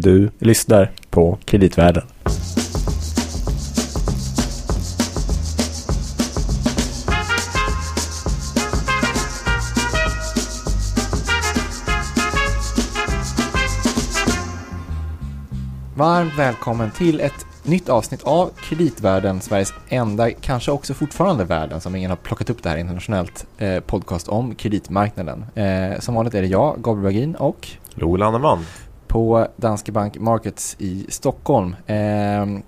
Du lyssnar på Kreditvärlden. Varmt välkommen till ett nytt avsnitt av Kreditvärlden, Sveriges enda, kanske också fortfarande världen, som ingen har plockat upp det här internationellt, eh, podcast om kreditmarknaden. Eh, som vanligt är det jag, Gabriel Bergin och Loel Anneman. På Danske Bank Markets i Stockholm. Eh,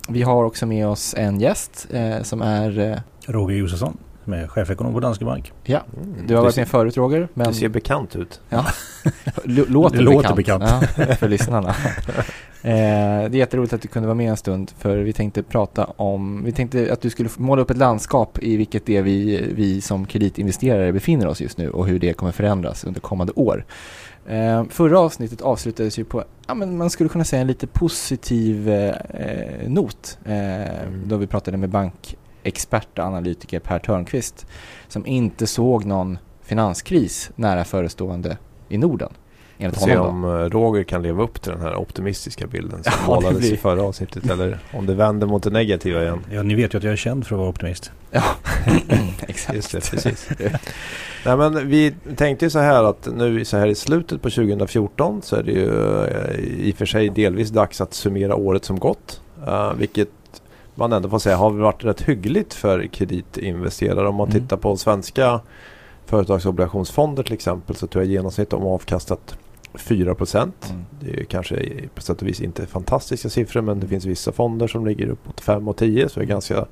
vi har också med oss en gäst eh, som är, eh, Roger Josefsson som är chefekonom på Danske Bank. ja, du har varit med förut Roger, men Du ser bekant ut. L- låter, Det låter bekant, Ja, för lyssnarna. eh, det är jätteroligt att du kunde vara med en stund för vi tänkte prata om, vi tänkte att du skulle måla upp ett landskap i vilket det är vi, vi som kreditinvesterare befinner oss just nu och hur det kommer förändras under kommande år. Eh, förra avsnittet avslutades ju på, ja men man skulle kunna säga en lite positiv eh, eh, not. Eh, Mm. Då vi pratade med bankexpert och analytiker Per Törnqvist som inte såg någon finanskris nära förestående i Norden. Enligt Se honom då. om eh, Roger kan leva upp till den här optimistiska bilden som Ja, målades blir- i förra avsnittet. Eller om det vänder mot det negativa igen. Ja, ni vet ju att jag är känd för att vara optimist. Ja, exakt. Just det, precis. Nej men vi tänkte ju så här att nu så här i slutet på 2014 så är det ju eh, i och för sig delvis dags att summera året som gått. Uh, vilket man ändå får säga har varit rätt hyggligt för kreditinvesterare. Om man Mm. tittar på svenska företagsobligationsfonder till exempel så tror jag i genomsnitt de har avkastat 4 procent. Mm. Det är kanske på sätt och vis inte fantastiska siffror men det finns vissa fonder som ligger uppåt 5 och 10 så det är ganska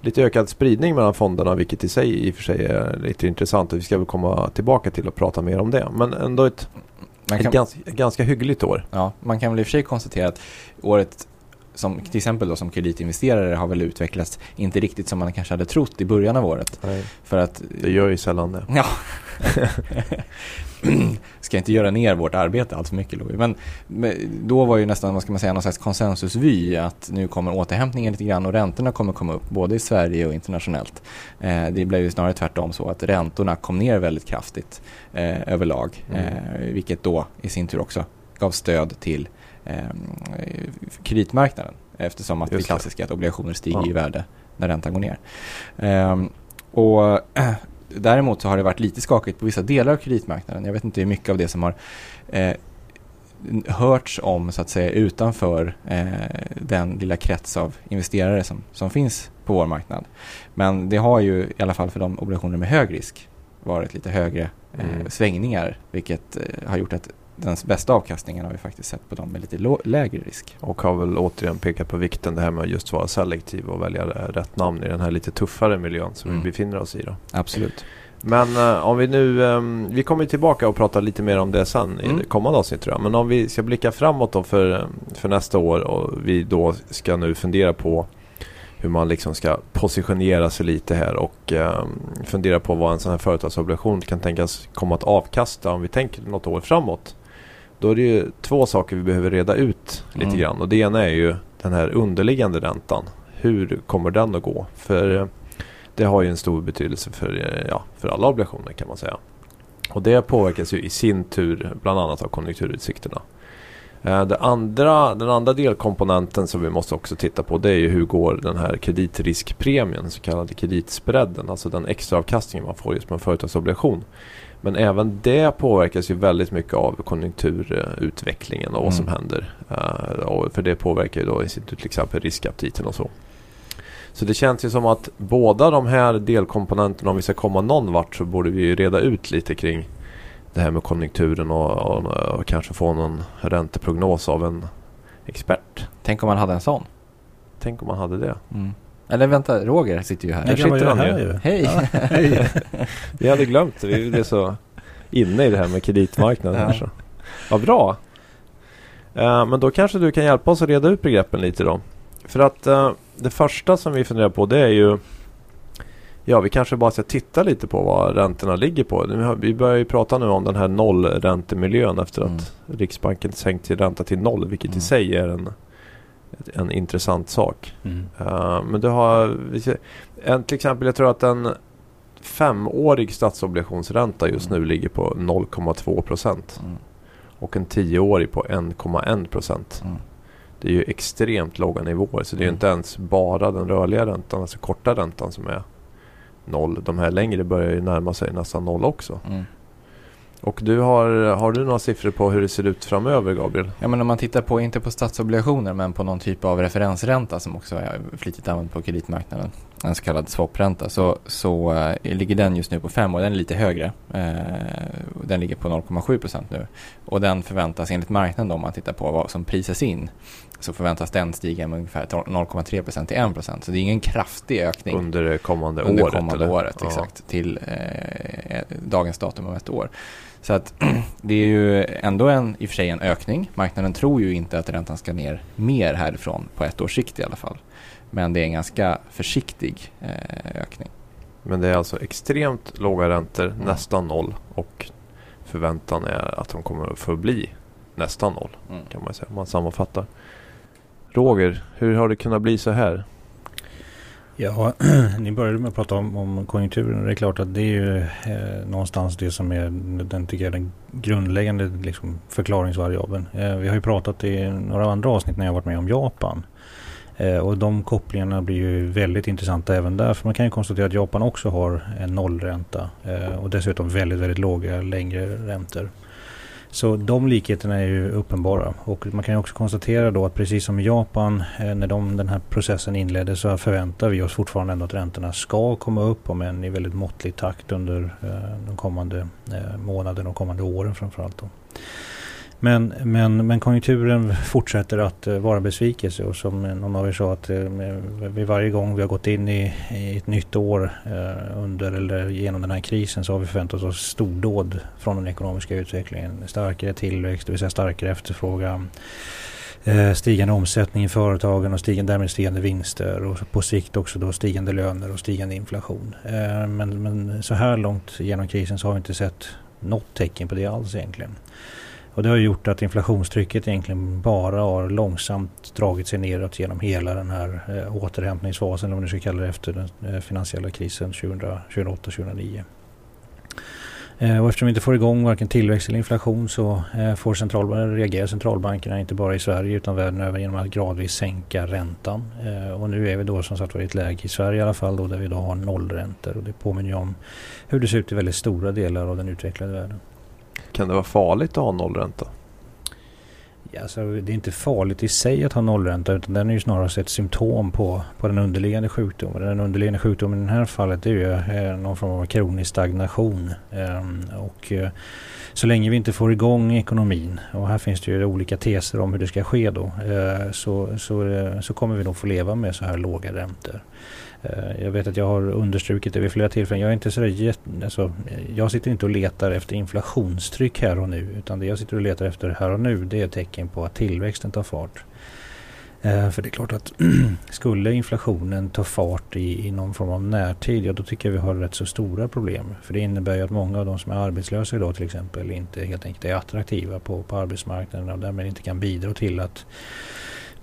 lite ökad spridning mellan fonderna vilket i sig i och för sig är lite intressant och vi ska väl komma tillbaka till och prata mer om det. Men ändå ett, Man ett kan, ganska, ganska hyggligt år. ja, man kan väl i och för sig konstatera att året som till exempel då som kreditinvesterare har väl utvecklats inte riktigt som man kanske hade trott i början av året. För att Det gör ju sällan det. Ja. ska inte göra ner vårt arbete allt för mycket Louis. Men, men då var ju nästan, vad ska man säga, någon slags konsensusvy att nu kommer återhämtningen lite grann och räntorna kommer komma upp både i Sverige och internationellt. Eh, det blev ju snarare tvärtom så att räntorna kom ner väldigt kraftigt eh, överlag. Mm. Eh, vilket då i sin tur också gav stöd till kreditmarknaden. Eftersom att Just det klassiska att obligationer stiger Ja. i värde när räntan går ner. Ehm, och Däremot så har det varit lite skakigt på vissa delar av kreditmarknaden. Jag vet inte hur mycket av det som har eh, hörts om så att säga utanför eh, den lilla krets av investerare som, som finns på vår marknad. Men det har ju i alla fall för de obligationer med hög risk varit lite högre eh, Mm. svängningar vilket eh, har gjort att den bästa avkastningen har vi faktiskt sett på dem med lite lägre risk. Och har väl återigen pekat på vikten det här med att just vara selektiv och välja rätt namn i den här lite tuffare miljön som Mm. vi befinner oss i. Då. Absolut. Men eh, om vi nu, ehm, vi kommer tillbaka och prata lite mer om det sen Mm. i kommande avsnitt tror jag. Men om vi ska blicka framåt då för, eh, för nästa år och vi då ska nu fundera på hur man liksom ska positionera sig lite här och ehm, fundera på vad en sån här företagsobligation kan tänkas komma att avkasta om vi tänker något år framåt. Då är det ju två saker vi behöver reda ut lite Mm. grann och det ena är ju den här underliggande räntan. Hur kommer den att gå? För eh, det har ju en stor betydelse för, eh, ja, för alla obligationer kan man säga. Och det påverkas ju i sin tur bland annat av konjunkturutsikterna. Eh, Det andra, den andra delkomponenten som vi måste också titta på det är ju hur går den här kreditriskpremien, så kallade kreditspreaden, alltså den extra avkastningen man får just med en företagsobligation. Men även det påverkas ju väldigt mycket av konjunkturutvecklingen och vad som Mm. händer. Och för det påverkar ju då till exempel riskaptiten och så. Så det känns ju som att båda de här delkomponenterna, om vi ska komma någon vart så borde vi ju reda ut lite kring det här med konjunkturen och, och, och kanske få någon ränteprognos av en expert. Tänk om man hade en sån. Tänk om man hade det. Mm. Eller vänta, Roger sitter ju här. Sitter jag är han här ju. Hej! Ja, hej. Vi hade glömt det. Vi blev så inne i det här med kreditmarknaden. Ja. Här, så. Vad bra. Eh, men då kanske du kan hjälpa oss att reda ut begreppen lite då. För att eh, det första som vi funderar på det är ju Ja, vi kanske bara ska titta lite på vad räntorna ligger på. Vi börjar ju prata nu om den här nollräntemiljön efter Mm. att Riksbanken sänkt sin ränta till noll, vilket i Mm. sig är en, en intressant sak. Mm. Uh, men du har, en, till exempel jag tror att en femårig statsobligationsränta just Mm. nu ligger på 0,2 procent. Mm. och en tioårig på 1,1 procent. Mm. Det är ju extremt låga nivåer. Så det är ju Mm. inte ens bara den rörliga räntan, alltså korta räntan som är noll. De här längre börjar ju närma sig nästan noll också. Och du har, har du några siffror på hur det ser ut framöver Gabriel? Ja, men om man tittar på, inte på statsobligationer, men på någon typ av referensränta som också är flitigt använd på kreditmarknaden, en så kallad swapränta, så, så äh, ligger den just nu på 5 och den är lite högre. Eh, den ligger på 0,7 procent nu. Och den förväntas enligt marknaden då, om man tittar på vad som prisas in, så förväntas den stiga med ungefär 0,3 procent till 1 procent. Så det är ingen kraftig ökning Under det kommande under året? kommande eller? året, Ja. exakt, till eh, dagens datum om ett år. Så att det är ju ändå en, i och för sig en ökning. Marknaden tror ju inte att räntan ska ner mer härifrån på ett års sikt i alla fall. Men det är en ganska försiktig eh, ökning. Men det är alltså extremt låga räntor, Mm. nästan noll. Och förväntan är att de kommer att förbli nästan noll Mm. kan man säga om man sammanfattar. Roger, hur har det kunnat bli så här? Ja, ni började med att prata om, om konjunkturen. Det är klart att det är ju eh, någonstans det som är den, tycker jag, den grundläggande liksom, förklaringsvariabeln. Eh, vi har ju pratat i några andra avsnitt när jag varit med om Japan. Eh, och de kopplingarna blir ju väldigt intressanta även där. För man kan ju konstatera att Japan också har en nollränta. Eh, och dessutom väldigt, väldigt låga längre räntor. Så de likheterna är ju uppenbara. Och man kan ju också konstatera då att precis som i Japan eh, när de, den här processen inleddes så förväntar vi oss fortfarande ändå att räntorna ska komma upp om än i väldigt måttlig takt under eh, de kommande eh, månaderna och kommande åren framförallt. Då. Men, men, men konjunkturen fortsätter att vara vara besvikelse och som någon av er sa att eh, vid varje gång vi har gått in i, i ett nytt år eh, under eller genom den här krisen så har vi förväntat oss stordåd från den ekonomiska utvecklingen. Starkare tillväxt, det vill säga starkare efterfrågan. Stigande omsättning i företagen och stigande, därmed stigande vinster och på sikt också då stigande löner och stigande inflation. Men, men så här långt genom krisen så har vi inte sett något tecken på det alls egentligen. Och det har gjort att inflationstrycket egentligen bara har långsamt dragit sig neråt genom hela den här eh, återhämtningsfasen, eller vad man ska kalla det, efter den eh, finansiella krisen 2008-2009. Eh, och eftersom vi inte får igång varken tillväxt eller inflation så eh, får central, reagerar centralbankerna inte bara i Sverige utan världen över genom att gradvis sänka räntan. Eh, och nu är vi då som sagt var i ett läge i Sverige i alla fall då där vi då har nollräntor och det påminner ju om hur det ser ut i väldigt stora delar av den utvecklade världen. Kan det vara farligt att ha nollränta? Ja, alltså, det är inte farligt i sig att ha nollränta utan den är ju snarare ett symptom på, på den underliggande sjukdomen. Den underliggande sjukdomen i det här fallet är ju eh, någon form av kronisk stagnation. Ehm, och eh, så länge vi inte får igång ekonomin och här finns det ju olika teser om hur det ska ske då eh, så, så, eh, så kommer vi nog få leva med så här låga räntor. Eh, jag vet att jag har understrukit det vid flera tillfällen. Jag är inte så jätt, alltså, jag sitter inte och letar efter inflationstryck här och nu. Utan det jag sitter och letar efter här och nu det är tecken på att tillväxten tar fart. Eh, för det är klart att skulle inflationen ta fart i, i någon form av närtid, ja då tycker jag vi har rätt så stora problem. För det innebär ju att många av de som är arbetslösa idag till exempel inte helt enkelt är attraktiva på, på arbetsmarknaden och därmed inte kan bidra till att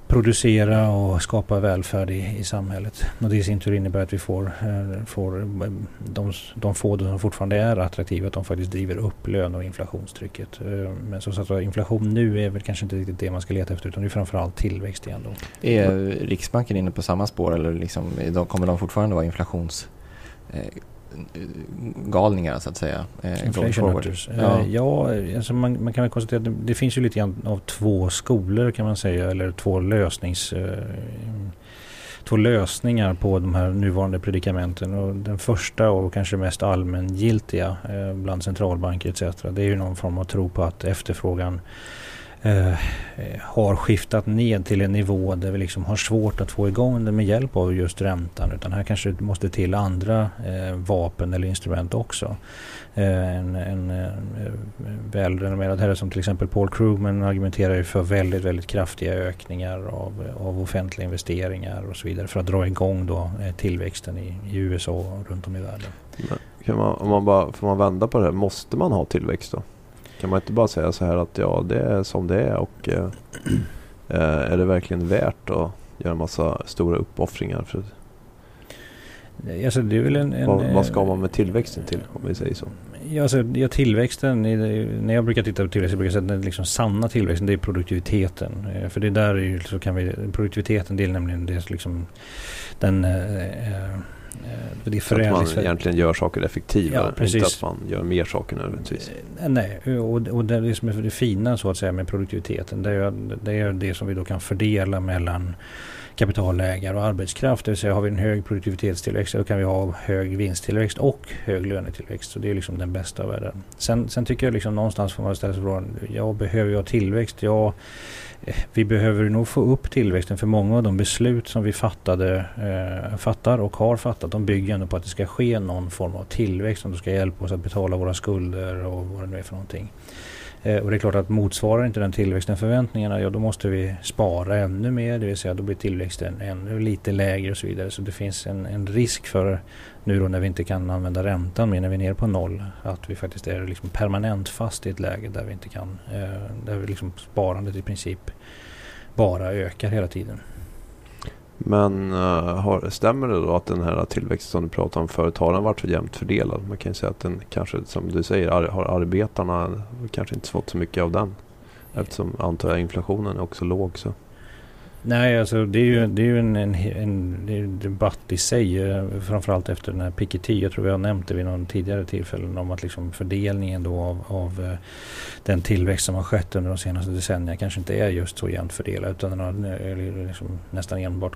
producera och skapa välfärd i, i samhället. Och det i sin tur innebär att vi får, eh, får eh, de, de få som fortfarande är attraktiva, att de faktiskt driver upp lön och inflationstrycket. Eh, men som sagt var, inflation nu är väl kanske inte riktigt det man ska leta efter utan det är framförallt tillväxt igen då. Är Riksbanken inne på samma spår eller liksom, kommer de fortfarande vara inflations... Galningar så att säga? Eh, Inflation hunters. Ja. Eh, Ja, alltså man, man kan väl konstatera att det, det finns ju lite grann av två skolor kan man säga, eller två lösnings... Eh, två lösningar på de här nuvarande predikamenten. Och den första och kanske mest allmängiltiga eh, bland centralbanker etc. Det är ju någon form av tro på att efterfrågan eh, har skiftat ned till en nivå där vi liksom har svårt att få igång det med hjälp av just räntan. Utan här kanske det måste till andra eh, vapen eller instrument också. Eh, en en eh, välrenommerad herre som till exempel Paul Krugman argumenterar ju för väldigt, väldigt kraftiga ökningar av, av offentliga investeringar och så vidare för att dra igång då eh, tillväxten i, i USA och runt om i världen. Men Kan man, om man bara, får man vända på det här? Måste man ha tillväxt då? Kan man inte bara säga så här att ja, det är som det är och eh, eh, är det verkligen värt att göra en massa stora uppoffringar? För, Eh, Alltså det är väl en, en, vad, eh, vad ska man med tillväxten till om vi säger så? Ja, alltså, ja, tillväxten, när jag brukar titta på tillväxt, jag brukar säga att den liksom sanna tillväxten, det är produktiviteten. Eh, för det där är ju, så kan vi, produktiviteten det är nämligen det liksom, den eh, det är att man egentligen gör saker effektivare, ja, inte att man gör mer saker nödvändigtvis. Nej, och, och det, som är det fina så att säga med produktiviteten, det är, det är det som vi då kan fördela mellan kapitalägare och arbetskraft. Det vill säga har vi en hög produktivitetstillväxt då kan vi ha hög vinsttillväxt och hög lönetillväxt. Så det är liksom den bästa av världen. Sen, sen tycker jag liksom någonstans får man ställa sig frågan, ja behöver jag tillväxt? Ja, eh, Eh, vi behöver nog få upp tillväxten för många av de beslut som vi fattade, eh, fattar och har fattat de bygger ändå på att det ska ske någon form av tillväxt som ska hjälpa oss att betala våra skulder och vad det nu är för någonting. Eh, och det är klart att motsvarar inte den tillväxten förväntningarna, ja då måste vi spara ännu mer, det vill säga då blir tillväxten ännu lite lägre och så vidare. Så det finns en, en risk för nu då när vi inte kan använda räntan mer när vi är nere på noll, att vi faktiskt är liksom permanent fast i ett läge där vi inte kan, eh, där vi liksom sparandet i princip bara ökar hela tiden. Men uh, har, stämmer det då att den här tillväxten som du pratade om förut har den varit för jämnt fördelad? Man kan ju säga att den kanske, som du säger, ar, har arbetarna kanske inte fått så mycket av den. Eftersom antar jag inflationen är också låg. Så. Nej, alltså det är ju, det är ju en, en, en, en debatt i sig. Eh, framförallt efter den här Piketty. Jag tror vi har nämnt det vid någon tidigare tillfällen om att liksom fördelningen då av, av eh, den tillväxt som har skett under de senaste decennierna kanske inte är just så jämnt fördelad utan den har eh, liksom nästan enbart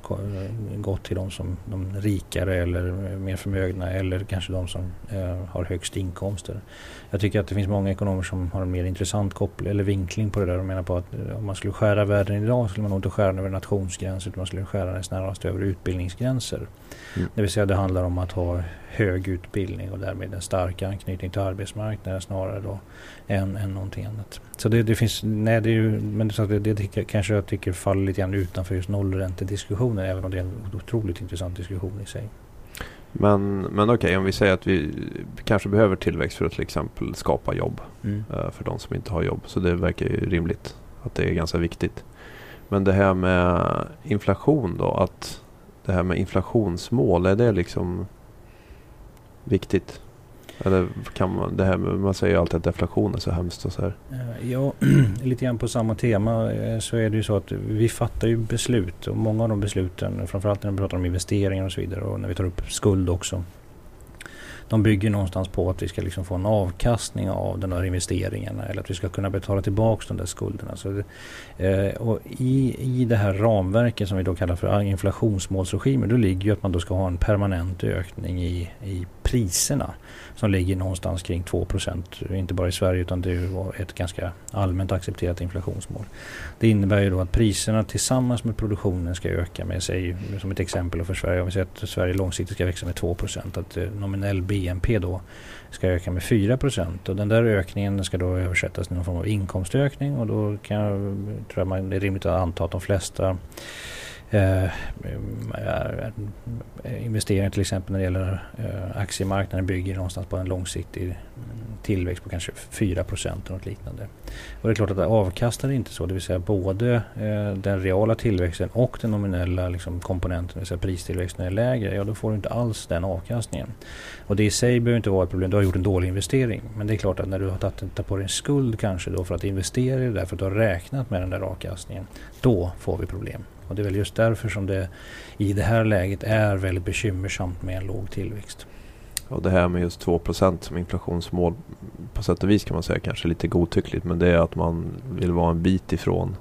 gått till de som de rikare eller mer förmögna eller kanske de som eh, har högst inkomster. Jag tycker att det finns många ekonomer som har en mer intressant koppling eller vinkling på det där och menar på att om man skulle skära världen idag skulle man nog inte skära den nationsgränser utan man skulle skära det snarast över utbildningsgränser. Mm. Det vill säga det handlar om att ha hög utbildning och därmed en stark anknytning till arbetsmarknaden snarare då än, än någonting annat. Så det, det finns, nej det är ju, men det, det, det kanske jag tycker faller lite grann utanför just nollräntediskussionen även om det är en otroligt intressant diskussion i sig. Men, men okej, okay, om vi säger att vi kanske behöver tillväxt för att till exempel skapa jobb mm. uh, för de som inte har jobb. Så det verkar ju rimligt att det är ganska viktigt. Men det här med inflation då, att det här med inflationsmål, är det liksom viktigt? Eller kan man, det här man säger alltid att deflation är så hemskt och så här. Eh, ja, lite grann på samma tema eh, så är det ju så att vi fattar ju beslut och många av de besluten, framförallt när vi pratar om investeringar och så vidare och när vi tar upp skuld också de bygger någonstans på att vi ska liksom få en avkastning av de här investeringarna eller att vi ska kunna betala tillbaka de där skulderna. Så, eh, och i, I det här ramverket som vi då kallar för inflationsmålsregimer då ligger ju att man då ska ha en permanent ökning i, i priserna som ligger någonstans kring 2% Inte bara i Sverige utan det är ett ganska allmänt accepterat inflationsmål. Det innebär ju då att priserna tillsammans med produktionen ska öka med sig, som ett exempel för Sverige, om vi säger att Sverige långsiktigt ska växa med 2% att eh, nominell BNP då ska öka med 4% och den där ökningen ska då översättas till någon form av inkomstökning. Och då kan jag, tror jag man, det är rimligt att anta att de flesta Eh, investeringar till exempel när det gäller eh, aktiemarknaden bygger någonstans på en långsiktig mm, tillväxt på kanske 4 procent eller något liknande. Och det är klart att det avkastar inte så, det vill säga både eh, den reala tillväxten och den nominella liksom, komponenten, det vill säga pristillväxten är lägre, ja då får du inte alls den avkastningen. Och det i sig behöver inte vara ett problem, du har gjort en dålig investering. Men det är klart att när du har tagit på dig en skuld kanske då för att investera i det där, för att du har räknat med den där avkastningen, då får vi problem. Och det är väl just därför som det i det här läget är väldigt bekymmersamt med en låg tillväxt. Och det här med just 2 som inflationsmål på sätt och vis kan man säga kanske lite godtyckligt men det är att man vill vara en bit ifrån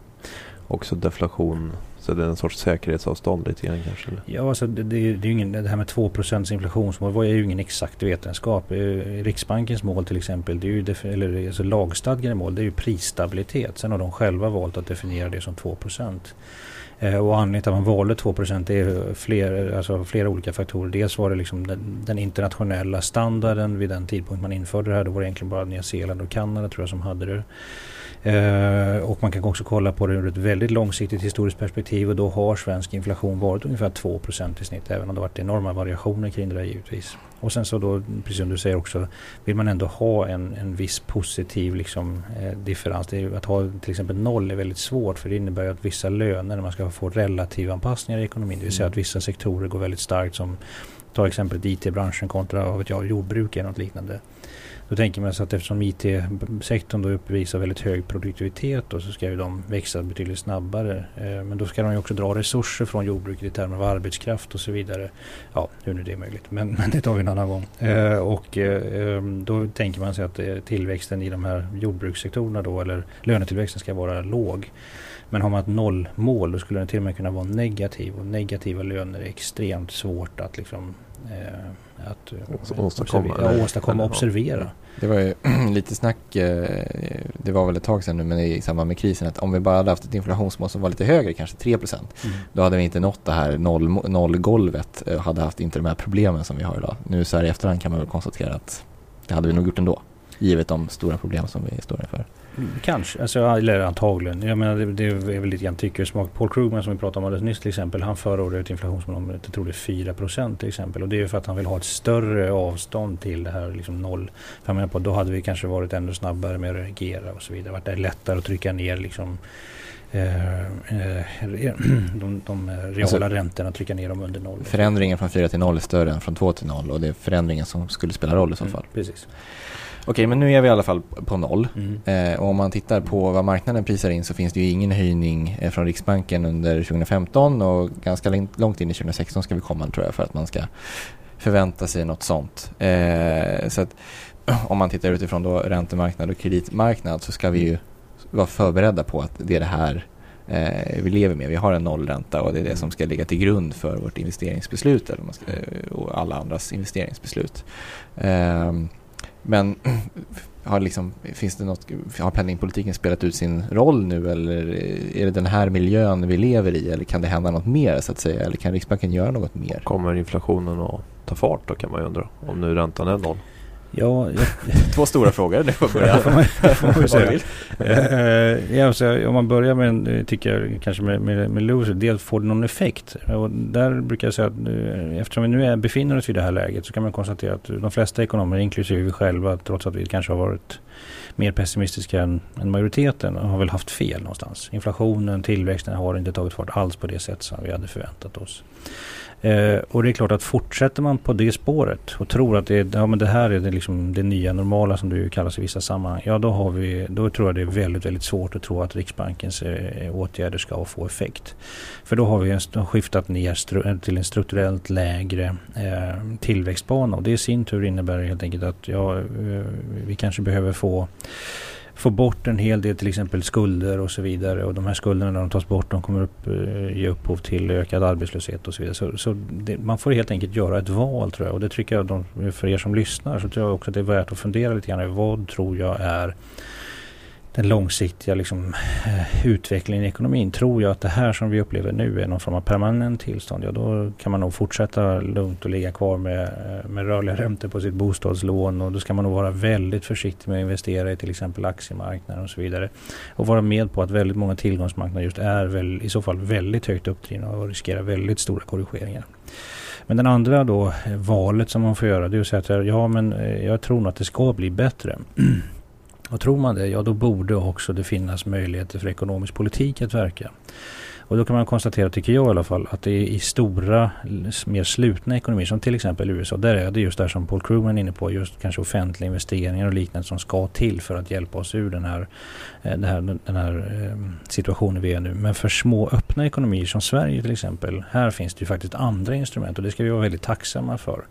också deflation så det är en sorts säkerhetsavstånd lite grann kanske? Eller? Ja, alltså det, det, det, är ingen, det här med 2% inflationsmål är ju ingen exakt vetenskap. Eh, Riksbankens mål till exempel, det är ju eller alltså lagstadgade mål, det är ju prisstabilitet. Sen har de själva valt att definiera det som 2 Eh, och anledningen till att man valde 2% är fler, alltså flera olika faktorer. Dels var det liksom den, den, internationella standarden vid den tidpunkt man införde det här. Då var det egentligen bara Nya Zeeland och Kanada tror jag som hade det. Eh, och man kan också kolla på det ur ett väldigt långsiktigt historiskt perspektiv och då har svensk inflation varit ungefär 2 i snitt även om det varit enorma variationer kring det där givetvis. Och sen så då, precis som du säger också, vill man ändå ha en, en viss positiv liksom, eh, differens. Det att ha till exempel noll är väldigt svårt för det innebär att vissa löner, man ska få relativa anpassningar i ekonomin, det vill säga att mm. vissa sektorer går väldigt starkt som ta exemplet IT-branschen kontra vet jag, jordbruk eller något liknande. Då tänker man sig att eftersom IT-sektorn då uppvisar väldigt hög produktivitet då, så ska ju de växa betydligt snabbare. Eh, men då ska de ju också dra resurser från jordbruket i termer av arbetskraft och så vidare. Ja, hur nu det är möjligt, men, men det tar vi en annan gång. Eh, och eh, eh, då tänker man sig att eh, tillväxten i de här jordbrukssektorerna då, eller lönetillväxten ska vara låg. Men har man ett nollmål då skulle den till och med kunna vara negativ och negativa löner är extremt svårt att liksom eh, att eh, åstadkomma, observera, ja, åstadkomma och observera. Det var ju lite snack, eh, det var väl ett tag sedan nu, men i samband med krisen att om vi bara hade haft ett inflationsmål som var lite högre, kanske 3 mm. då hade vi inte nått det här noll, nollgolvet och hade haft inte de här problemen som vi har idag. Nu så här i efterhand kan man väl konstatera att det hade vi nog gjort ändå, givet de stora problem som vi står inför. Kanske, alltså, eller antagligen. Jag menar, det, det är väl lite grann tycker smak. Paul Krugman som vi pratade om alldeles nyss till exempel. Han förordar ett inflationsmål jag tror det är 4 till exempel. Och det är för att han vill ha ett större avstånd till det här liksom noll. För jag menar på, då hade vi kanske varit ännu snabbare med att reagera och så vidare. Varit det lättare att trycka ner liksom Eh, eh, de, de reala alltså, räntorna trycka ner dem under noll. Förändringen från 4 till 0 är större än från 2 till 0 och det är förändringen som skulle spela roll i så mm, fall. Mm, precis. Okej, men nu är vi i alla fall på noll. Mm. Eh, och om man tittar på vad marknaden prisar in så finns det ju ingen höjning eh, från Riksbanken under 2015 och ganska långt in i 2016 ska vi komma tror jag för att man ska förvänta sig något sånt. Eh, så att om man tittar utifrån då räntemarknad och kreditmarknad så ska vi ju vara förberedda på att det är det här eh, vi lever med. Vi har en nollränta och det är det som ska ligga till grund för vårt investeringsbeslut eller man ska, och alla andras investeringsbeslut. Eh, men har, liksom, finns det något, har penningpolitiken spelat ut sin roll nu eller är det den här miljön vi lever i eller kan det hända något mer så att säga eller kan Riksbanken göra något mer? Kommer inflationen att ta fart då kan man ju undra om nu räntan är noll? Ja, jag... Två stora frågor, det får börja. får man säga. uh, ja, så om man börjar med, tycker jag, kanske med, med, med loser, dels får det någon effekt? Och där brukar jag säga att eftersom vi nu är, befinner oss i det här läget så kan man konstatera att de flesta ekonomer, inklusive vi själva, trots att vi kanske har varit mer pessimistiska än, än majoriteten, har väl haft fel någonstans. Inflationen, tillväxten har inte tagit fart alls på det sätt som vi hade förväntat oss. Eh, och det är klart att fortsätter man på det spåret och tror att det, ja, men det här är det, liksom det nya normala som det ju kallas i vissa sammanhang. Ja, då, har vi, då tror jag det är väldigt, väldigt svårt att tro att Riksbankens eh, åtgärder ska få effekt. För då har vi en, skiftat ner stru, till en strukturellt lägre eh, tillväxtbana och det i sin tur innebär helt enkelt att ja, eh, vi kanske behöver få få bort en hel del till exempel skulder och så vidare. Och de här skulderna när de tas bort de kommer upp, eh, ge upphov till ökad arbetslöshet och så vidare. Så, så det, man får helt enkelt göra ett val tror jag. Och det tycker jag de, för er som lyssnar så tror jag också att det är värt att fundera lite grann över vad tror jag är den långsiktiga liksom, eh, utvecklingen i ekonomin. Tror jag att det här som vi upplever nu är någon form av permanent tillstånd, ja då kan man nog fortsätta lugnt och ligga kvar med, eh, med rörliga räntor på sitt bostadslån och då ska man nog vara väldigt försiktig med att investera i till exempel aktiemarknaden och så vidare. Och vara med på att väldigt många tillgångsmarknader just är väl, i så fall väldigt högt uppdrivna och riskerar väldigt stora korrigeringar. Men den andra då eh, valet som man får göra det är att säga att ja men jag tror nog att det ska bli bättre. Och tror man det, ja då borde också det finnas möjligheter för ekonomisk politik att verka. Och då kan man konstatera, tycker jag i alla fall, att det är i stora, mer slutna ekonomier som till exempel USA, där är det just det som Paul Krugman är inne på, just kanske offentliga investeringar och liknande som ska till för att hjälpa oss ur den här, eh, den här, den här ehm, situationen vi är nu. Men för små öppna ekonomier som Sverige till exempel, här finns det ju faktiskt andra instrument och det ska vi vara väldigt tacksamma för.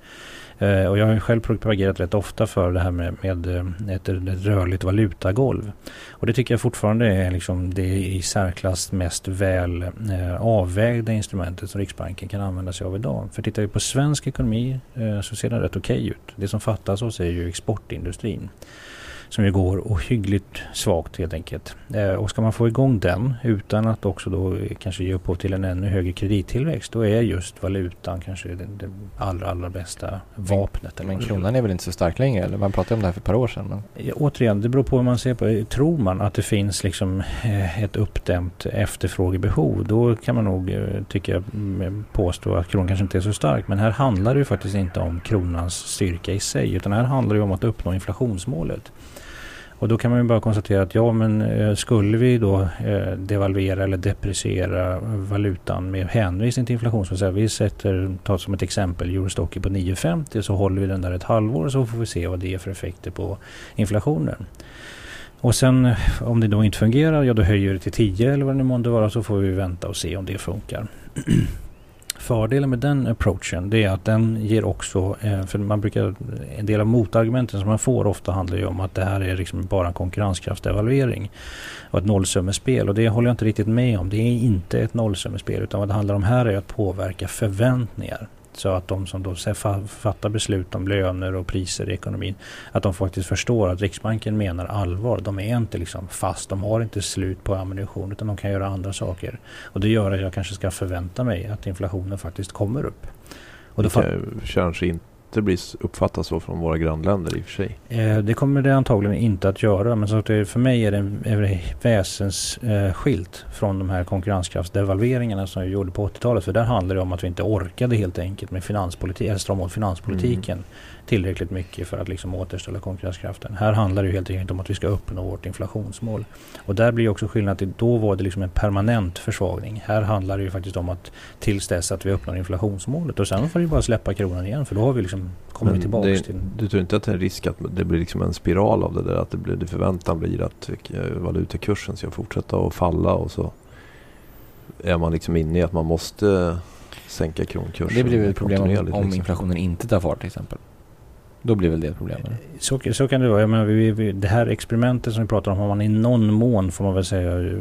Eh, och jag har själv propagerat rätt ofta för det här med, med eh, ett, ett rörligt valutagolv. Och det tycker jag fortfarande är liksom det i särklass mest väl eh, avvägda instrumentet som Riksbanken kan använda sig av idag. För tittar vi på svensk ekonomi eh, så ser den rätt okej okay ut. Det som fattas oss är ju exportindustrin som ju går ohyggligt svagt helt enkelt. Eh, och ska man få igång den utan att också då kanske ge upphov till en ännu högre kredittillväxt då är just valutan kanske det, det allra, allra bästa vapnet. Men, kronan är väl inte så stark längre? Eller man pratade om det här för ett par år sedan. Men... Ja, återigen, det beror på hur man ser på det. Tror man att det finns liksom eh, ett uppdämt efterfrågebehov då kan man nog, eh, tycker jag, påstå att kronan kanske inte är så stark. Men här handlar det ju faktiskt inte om kronans styrka i sig utan här handlar det om att uppnå inflationsmålet. Och då kan man ju bara konstatera att ja men eh, skulle vi då eh, devalvera eller depreciera valutan med hänvisning till inflation. Så att säga, vi sätter, ta som ett exempel eurostocken på 9,50 så håller vi den där ett halvår så får vi se vad det är för effekter på inflationen. Och sen eh, om det då inte fungerar, ja då höjer det till 10 eller vad det nu månde vara så får vi vänta och se om det funkar. Fördelen med den approachen det är att den ger också, eh, för man brukar, en del av motargumenten som man får ofta handlar ju om att det här är liksom bara en konkurrenskraftdevalvering och ett nollsummespel och det håller jag inte riktigt med om. Det är inte ett nollsummespel utan vad det handlar om här är att påverka förväntningar. Så att de som då fattar beslut om löner och priser i ekonomin, att de faktiskt förstår att Riksbanken menar allvar. De är inte liksom fast, de har inte slut på ammunition utan de kan göra andra saker. Och det gör att jag kanske ska förvänta mig att inflationen faktiskt kommer upp. Och det kanske inte inte blir uppfattas så från våra grannländer i och för sig. Eh, det kommer det antagligen inte att göra. Men så det, för mig är det, det väsensskilt eh, från de här konkurrenskraftsdevalveringarna som vi gjorde på 80-talet. För där handlar det om att vi inte orkade helt enkelt med finanspolitik, eller strama åt finanspolitiken. Mm tillräckligt mycket för att liksom återställa konkurrenskraften. Här handlar det helt enkelt om att vi ska uppnå vårt inflationsmål. Och där blir också skillnaden att då var det liksom en permanent försvagning. Här handlar det ju faktiskt om att tills dess att vi uppnår inflationsmålet och sen får vi bara släppa kronan igen för då har vi liksom kommit tillbaka det, till... Du tror inte att det är en risk att det blir liksom en spiral av det där? Att det, blir, det förväntan blir att valutakursen ska fortsätta att falla och så är man liksom inne i att man måste sänka kronkursen. Det blir väl ett problem om, om liksom. inflationen inte tar fart till exempel? Då blir väl det ett problem? Så, så kan det vara. Jag menar, vi, vi, det här experimentet som vi pratar om har man i någon mån får man väl säga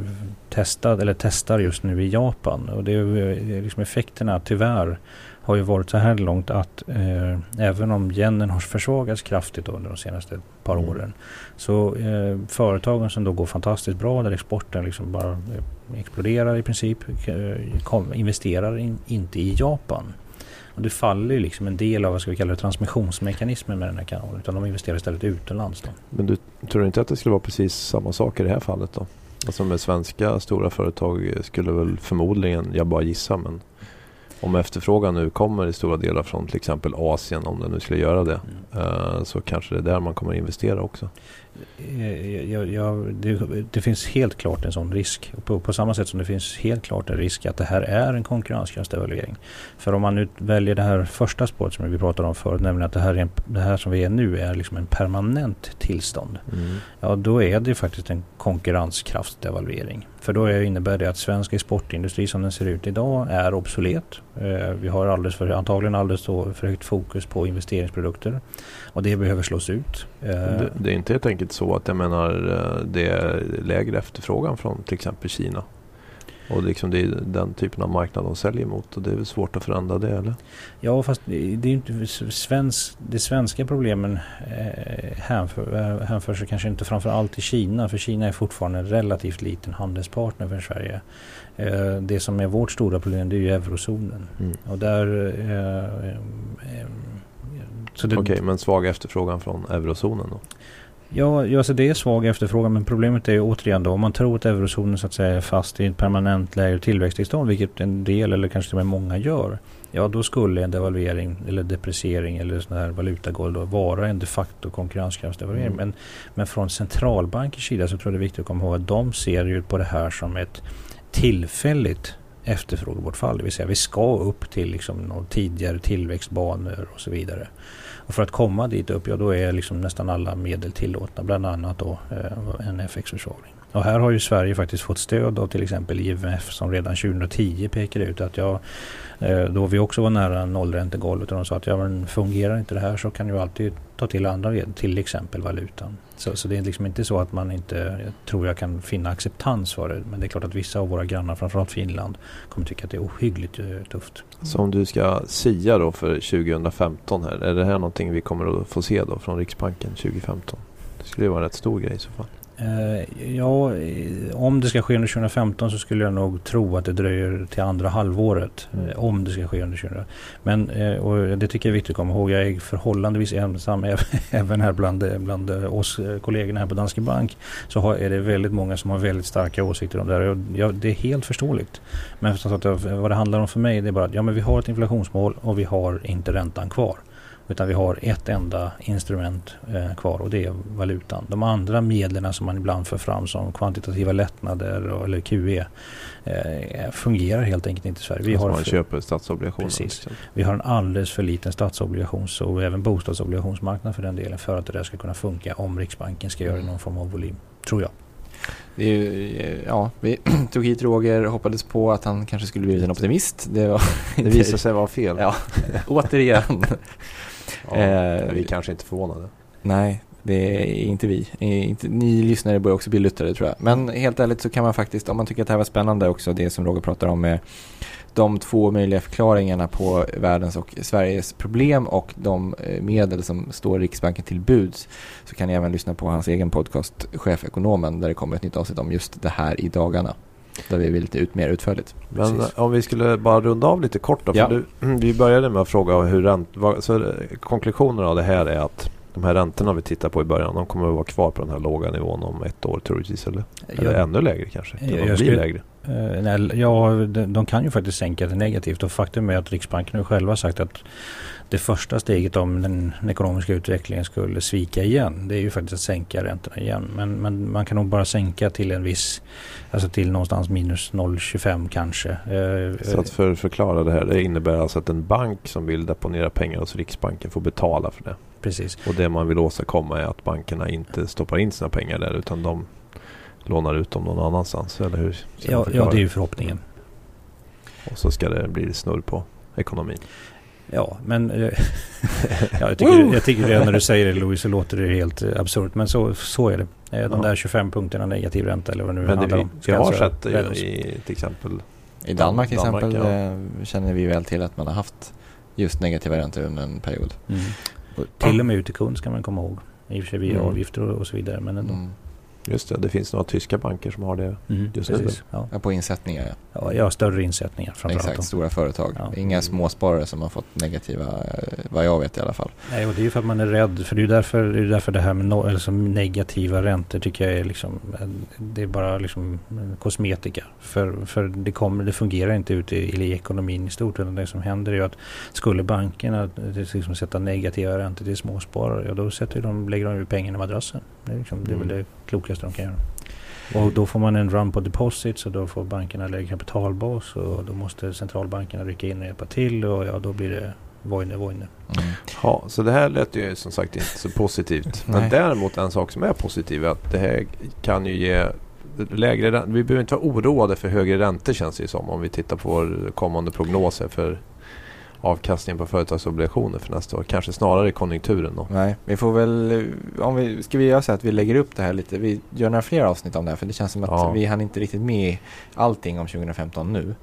testat eller testar just nu i Japan. Och det är liksom effekterna tyvärr har ju varit så här långt att eh, även om yenen har försvagats kraftigt under de senaste par mm. åren så eh, företagen som då går fantastiskt bra där exporten liksom bara eh, exploderar i princip eh, kom, investerar in, inte i Japan. Och det faller ju liksom en del av vad ska vi kalla det, transmissionsmekanismen med den här kanalen. Utan de investerar istället utomlands. Då. Men du tror inte att det skulle vara precis samma sak i det här fallet då? Alltså med svenska stora företag skulle väl förmodligen, jag bara gissar men om efterfrågan nu kommer i stora delar från till exempel Asien, om den nu skulle göra det, mm. uh, så kanske det är där man kommer investera också. Eh, ja, ja, det, det, finns helt klart en sån risk. På, på, samma sätt som det finns helt klart en risk att det här är en konkurrenskraftsevaluering. För om man nu väljer det här första spåret som vi pratade om förut, nämligen att det här, en, det här som vi är nu är liksom en permanent tillstånd. Mm. Ja, då är det faktiskt en konkurrenskraftsdevalvering. För då innebär det att svensk exportindustri som den ser ut idag är obsolet. Eh, vi har alldeles för, antagligen alldeles för högt fokus på investeringsprodukter. Och det behöver slås ut. Eh, det, det, är inte helt enkelt så att jag menar eh, det är lägre efterfrågan från till exempel Kina. Och liksom det är den typen av marknad de säljer mot och det är väl svårt att förändra det eller? Ja fast det är inte svensk, det svenska problemen eh, hänför, hänför sig kanske inte framför allt till Kina för Kina är fortfarande en relativt liten handelspartner för Sverige. Det som är vårt stora problem det är ju eurozonen. Mm. Och där Okej, okay, men svag efterfrågan från eurozonen då? Ja, ja så det är svag efterfrågan men problemet är ju återigen då om man tror att eurozonen så att säga är fast i ett permanent lägre tillväxttillstånd vilket en del eller kanske till och med många gör. Ja, då skulle en devalvering eller depreciering eller sån här valutagolv då vara en de facto konkurrenskraftsdevalvering. Mm. Men, men från centralbankers sida så tror jag det är viktigt att komma ihåg att de ser ju på det här som ett tillfälligt efterfrågebortfall. Det vill säga vi ska upp till liksom tidigare tillväxtbanor och så vidare. Och för att komma dit upp, ja då är liksom nästan alla medel tillåtna. Bland annat då eh, en FX-försvagning. Och här har ju Sverige faktiskt fått stöd av till exempel IMF som redan 2010 pekade ut att ja, eh, då vi också var nära nollräntegolvet och de sa att ja, men fungerar inte det här så kan du alltid ta till andra medel, till exempel valutan. Så, så, det är liksom inte så att man inte, jag tror jag kan finna acceptans för det. Men det är klart att vissa av våra grannar, framförallt Finland, kommer tycka att det är ohyggligt eh, tufft. Så om du ska sia då för 2015 här, är det här någonting vi kommer att få se då från Riksbanken 2015? Det skulle ju vara en rätt stor grej i så fall. Uh, ja, om det ska ske under 2015 så skulle jag nog tro att det dröjer till andra halvåret. Mm. Uh, om det ska ske under 2015. Men och det tycker jag är viktigt att komma ihåg. Jag är förhållandevis ensam även här bland, bland oss kollegorna här på Danske Bank. Så har, är det väldigt många som har väldigt starka åsikter om det här. Ja, det är helt förståeligt. Men att, vad det handlar om för mig det är bara att ja, men vi har ett inflationsmål och vi har inte räntan kvar. Utan vi har ett enda instrument eh, kvar och det är valutan. De andra medlen som man ibland för fram som kvantitativa lättnader och, eller QE eh, fungerar helt enkelt inte i Sverige. Vi alltså har man för, köper statsobligationer. Precis. Vi har en alldeles för liten statsobligations och även bostadsobligationsmarknad för den delen för att det där ska kunna funka om Riksbanken ska göra mm. någon form av volym, tror jag. Det är ju, ja, vi tog hit Roger, hoppades på att han kanske skulle bli en optimist. Det, var, det visade sig vara fel. Ja, återigen. ja, eh, vi kanske inte förvånade. Nej, det är inte vi. Inte, ni lyssnare bör också bli luttrade tror jag. Men helt ärligt så kan man faktiskt, om man tycker att det här var spännande också, det som Roger pratar om med de två möjliga förklaringarna på världens och Sveriges problem och de eh, medel som står Riksbanken till buds så kan ni även lyssna på hans egen podcast Chefekonomen där det kommer ett nytt avsnitt om just det här i dagarna. Där vi vill lite ut mer utförligt. Men Precis. om vi skulle bara runda av lite kort då. Ja. Du, vi började med att fråga hur ränt, så eh, konklusionen av det här är att de här räntorna vi tittar på i början, de kommer att vara kvar på den här låga nivån om ett år troligtvis. Eller, eller ännu lägre kanske. Jag, jag blir skulle, lägre. Nej, ja, de, kan ju faktiskt sänka det negativt och faktum är att Riksbanken har själva sagt att det första steget om den, ekonomiska utvecklingen skulle svika igen, det är ju faktiskt att sänka räntorna igen. Men, men man kan nog bara sänka till en viss, alltså till någonstans minus 0,25 kanske. Uh, Så att för förklara det här, det innebär alltså att en bank som vill deponera pengar hos Riksbanken får betala för det? Precis. Och det man vill åstadkomma är att bankerna inte stoppar in sina pengar där utan de lånar ut dem någon annanstans, eller hur? Ja, ja, det är ju förhoppningen. Och så ska det bli snurr på ekonomin. Ja, men eh, ja, jag, tycker, jag tycker det när du säger det Louis så låter det helt eh, absurt. Men så, så är det. Eh, de ja. där 25 punkterna negativ ränta eller vad det nu men handlar vi, om. Vi har sett det i till exempel i Danmark till exempel ja. känner vi väl till att man har haft just negativa räntor under en period. Mm. Till och med ut till kund ska man komma ihåg. I och för sig via mm. avgifter och, och, så vidare. Men ändå. Mm. Just det, det finns några tyska banker som har det. Mm, just precis, ja. ja. på insättningar ja. ja. Ja, större insättningar framförallt. Exakt, stora företag. Ja. Inga småsparare som har fått negativa, eh, vad jag vet i alla fall. Nej, och det är ju för att man är rädd. För det är därför det, är därför det här med no, alltså negativa räntor tycker jag är liksom, det är bara liksom kosmetika. För, för det, kommer, det fungerar inte ute i, i ekonomin i stort. Utan det som händer är ju att skulle bankerna liksom sätta negativa räntor till småsparare, ja då sätter de, lägger de ju pengarna i madrassen. Det är, liksom, det är väl mm. det klokaste de kan göra. Och då får man en run på deposits och då får bankerna lägre kapitalbas och då måste centralbankerna rycka in och hjälpa till och ja, då blir det vojne, vojne. Mm. Ja, så det här lät ju som sagt inte så positivt. Men däremot en sak som är positiv är att det här kan ju ge lägre Vi behöver inte vara oroade för högre räntor känns det som om vi tittar på vår kommande prognoser för avkastningen på företagsobligationer för nästa år. Kanske snarare konjunkturen då. Nej, vi får väl, om vi, ska vi göra så att vi lägger upp det här lite, vi gör några fler avsnitt om det här för det känns som att ja. vi hann inte riktigt med allting om 2015 nu.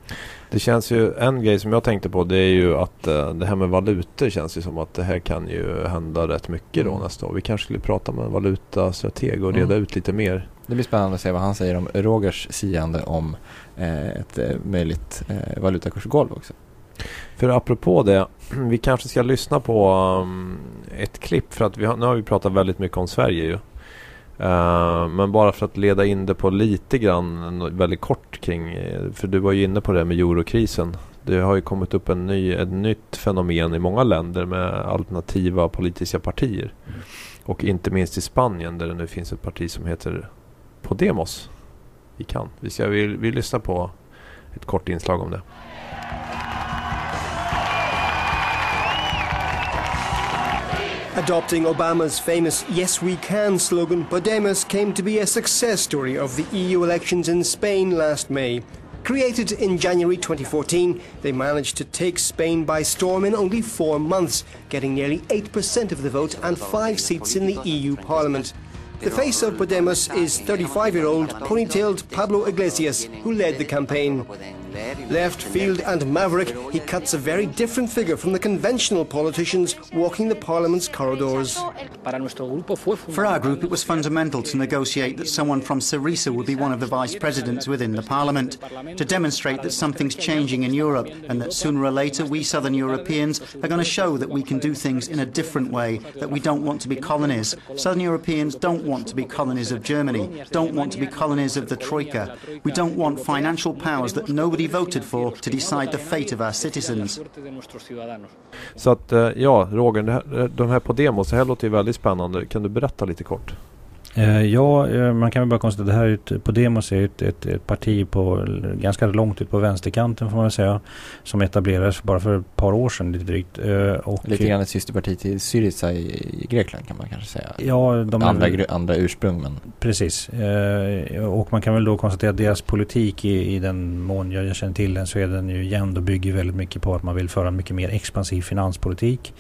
Det känns ju, en grej som jag tänkte på det är ju att uh, det här med valutor känns ju som att det här kan ju hända rätt mycket då mm. nästa år. Vi kanske skulle prata med en valutastrateg och reda mm. ut lite mer. Det blir spännande att se vad han säger om Rogers siande om eh, ett eh, möjligt eh, valutakursgolv också. För apropå det, vi kanske ska lyssna på um, ett klipp för att vi har, nu har vi pratat väldigt mycket om Sverige ju. Uh, men bara för att leda in det på lite grann, väldigt kort kring, eh, för du var ju inne på det med eurokrisen. Det har ju kommit upp en ny, ett nytt fenomen i många länder med alternativa politiska partier. Och inte minst i Spanien där det nu finns ett parti som heter Podemos. Vi kan. Vi, ska, vi, vi lyssnar på ett kort inslag om det. Adopting Obama's famous Yes We Can slogan, Podemos came to be a success story of the EU elections in Spain last May. Created in January 2014, they managed to take Spain by storm in only four months, getting nearly 8% of the vote and five seats in the EU Parliament. The face of Podemos is 35-year-old ponytailed Pablo Iglesias, who led the campaign. Left field and maverick, he cuts a very different figure from the conventional politicians walking the Parliament's corridors. For our group, it was fundamental to negotiate that someone from Syriza would be one of the vice presidents within the Parliament, to demonstrate that something's changing in Europe and that sooner or later we Southern Europeans are going to show that we can do things in a different way, that we don't want to be colonies. Southern Europeans don't want to be colonies of Germany, don't want to be colonies of the Troika. We don't want financial powers that nobody already voted for to decide the fate of our citizens. Så att, eh, ja, Roger, det här, de här Podemos, det här låter ju väldigt spännande. Kan du berätta lite kort? Eh, ja, eh, man kan väl bara konstatera att det här är ett, Podemos är ett, ett, ett parti på ganska långt ut på vänsterkanten får man säga. Som etablerades bara för ett par år sedan lite drygt. Eh, och Lite grann ett systerparti till Syriza i, i Grekland kan man kanske säga. Ja, de är andra, gru- andra ursprung men Precis. Och man kan väl då konstatera att deras politik i, i den mån jag, jag känner till den så är den ju jämn och bygger väldigt mycket på att man vill föra en mycket mer expansiv finanspolitik.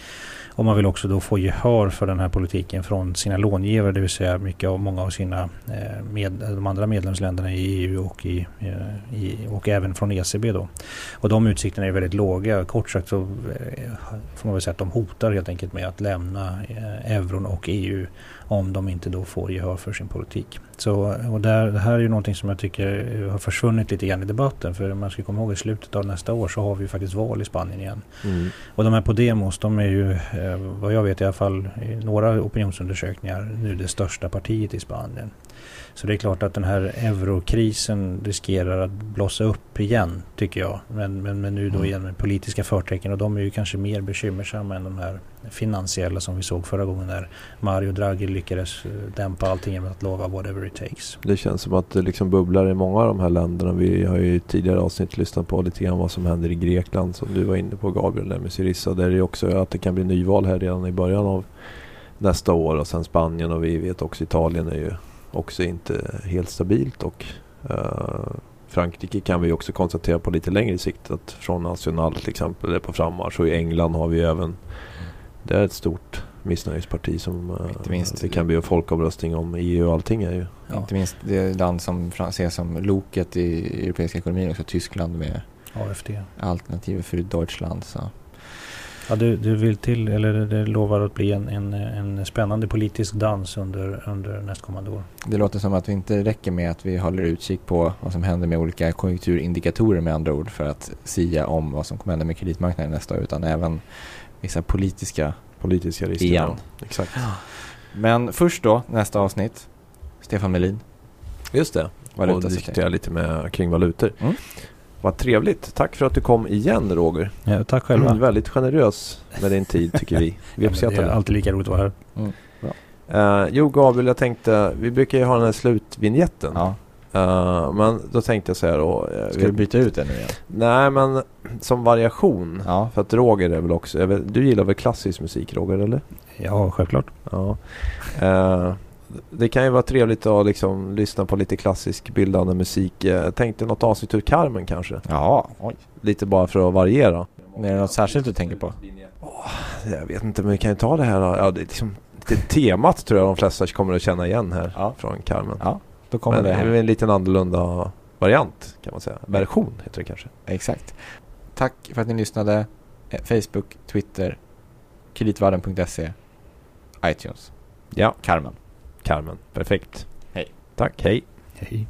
Och man vill också då få gehör för den här politiken från sina långivare, det vill säga mycket av många av sina eh, med, de andra medlemsländerna i EU och, i, eh, i, och även från ECB då. Och de utsikterna är väldigt låga. Kort sagt så eh, får man väl säga att de hotar helt enkelt med att lämna euron och EU om de inte då får gehör för sin politik. Så, och där, det här är ju någonting som jag tycker har försvunnit lite grann i debatten. För man ska komma ihåg i slutet av nästa år så har vi ju faktiskt val i Spanien igen. Mm. Och de här Podemos, de är ju eh, vad jag vet i alla fall i några opinionsundersökningar nu det största partiet i Spanien. Så det är klart att den här eurokrisen riskerar att blossa upp igen tycker jag. Men, men, men nu då Mm. igen med politiska förtecken och de är ju kanske mer bekymmersamma än de här finansiella som vi såg förra gången när Mario Draghi lyckades eh, dämpa allting genom att lova whatever it takes. Det känns som att det liksom bubblar i många av de här länderna. Vi har ju i tidigare avsnitt lyssnat på lite grann vad som händer i Grekland som du var inne på Gabriel där med Syriza. Där är det också att det kan bli nyval här redan i början av nästa år och sen Spanien och vi vet också Italien är ju också inte helt stabilt och eh, Frankrike kan vi också konstatera på lite längre sikt att från National till exempel är på frammarsch och i England har vi även det är ett stort missnöjesparti som eh, Inte minst- det kan bli en folkomröstning om EU och allting är ju Ja. inte minst det land som ses som loket i europeiska ekonomin också Tyskland med AFD. alternativ för Deutschland. Så. Ja, det, det vill till, eller det, det lovar att bli en, en, en spännande politisk dans under, under nästkommande år. Det låter som att vi inte räcker med att vi håller utkik på vad som händer med olika konjunkturindikatorer med andra ord för att sia om vad som kommer hända med kreditmarknaden nästa år utan även vissa politiska. politiska risker. Igen. Ja, Exakt. Men först då, nästa avsnitt. Stefan Melin, Just det. Och diskutera lite med, kring valutor. Mm. Vad trevligt. Tack för att du kom igen Roger. Ja, tack själva. Mm, väldigt generös med din tid tycker vi. Vi Ja, det är alltid lika roligt att vara här. Eh, jo Gabriel, jag tänkte, vi brukar ju ha den här slutvinjetten. Ja. Eh, men då tänkte jag så här då. eh, Ska vet- du byta ut den nu igen? Nej men som variation. Ja. För att Roger är väl också, vet, du gillar väl klassisk musik Roger eller? Ja, självklart. Ja. Eh, det kan ju vara trevligt att liksom lyssna på lite klassisk bildande musik. Eh, Jag tänkte något avsnitt ur Carmen kanske. Ja, oj. Lite bara för att variera. Är det något särskilt du tänker på? Jag vet inte men vi kan ju ta det här då. Ja, det är liksom, det temat tror jag de flesta kommer att känna igen här Ja. från Carmen. Ja, då kommer men det det är här. en liten annorlunda variant kan man säga. Version heter det kanske. Exakt. Tack för att ni lyssnade. Eh, Facebook, Twitter, kreditvärlden.se, iTunes, Ja, Carmen. Carmen. Perfekt. Hej. Tack, hej. Hej.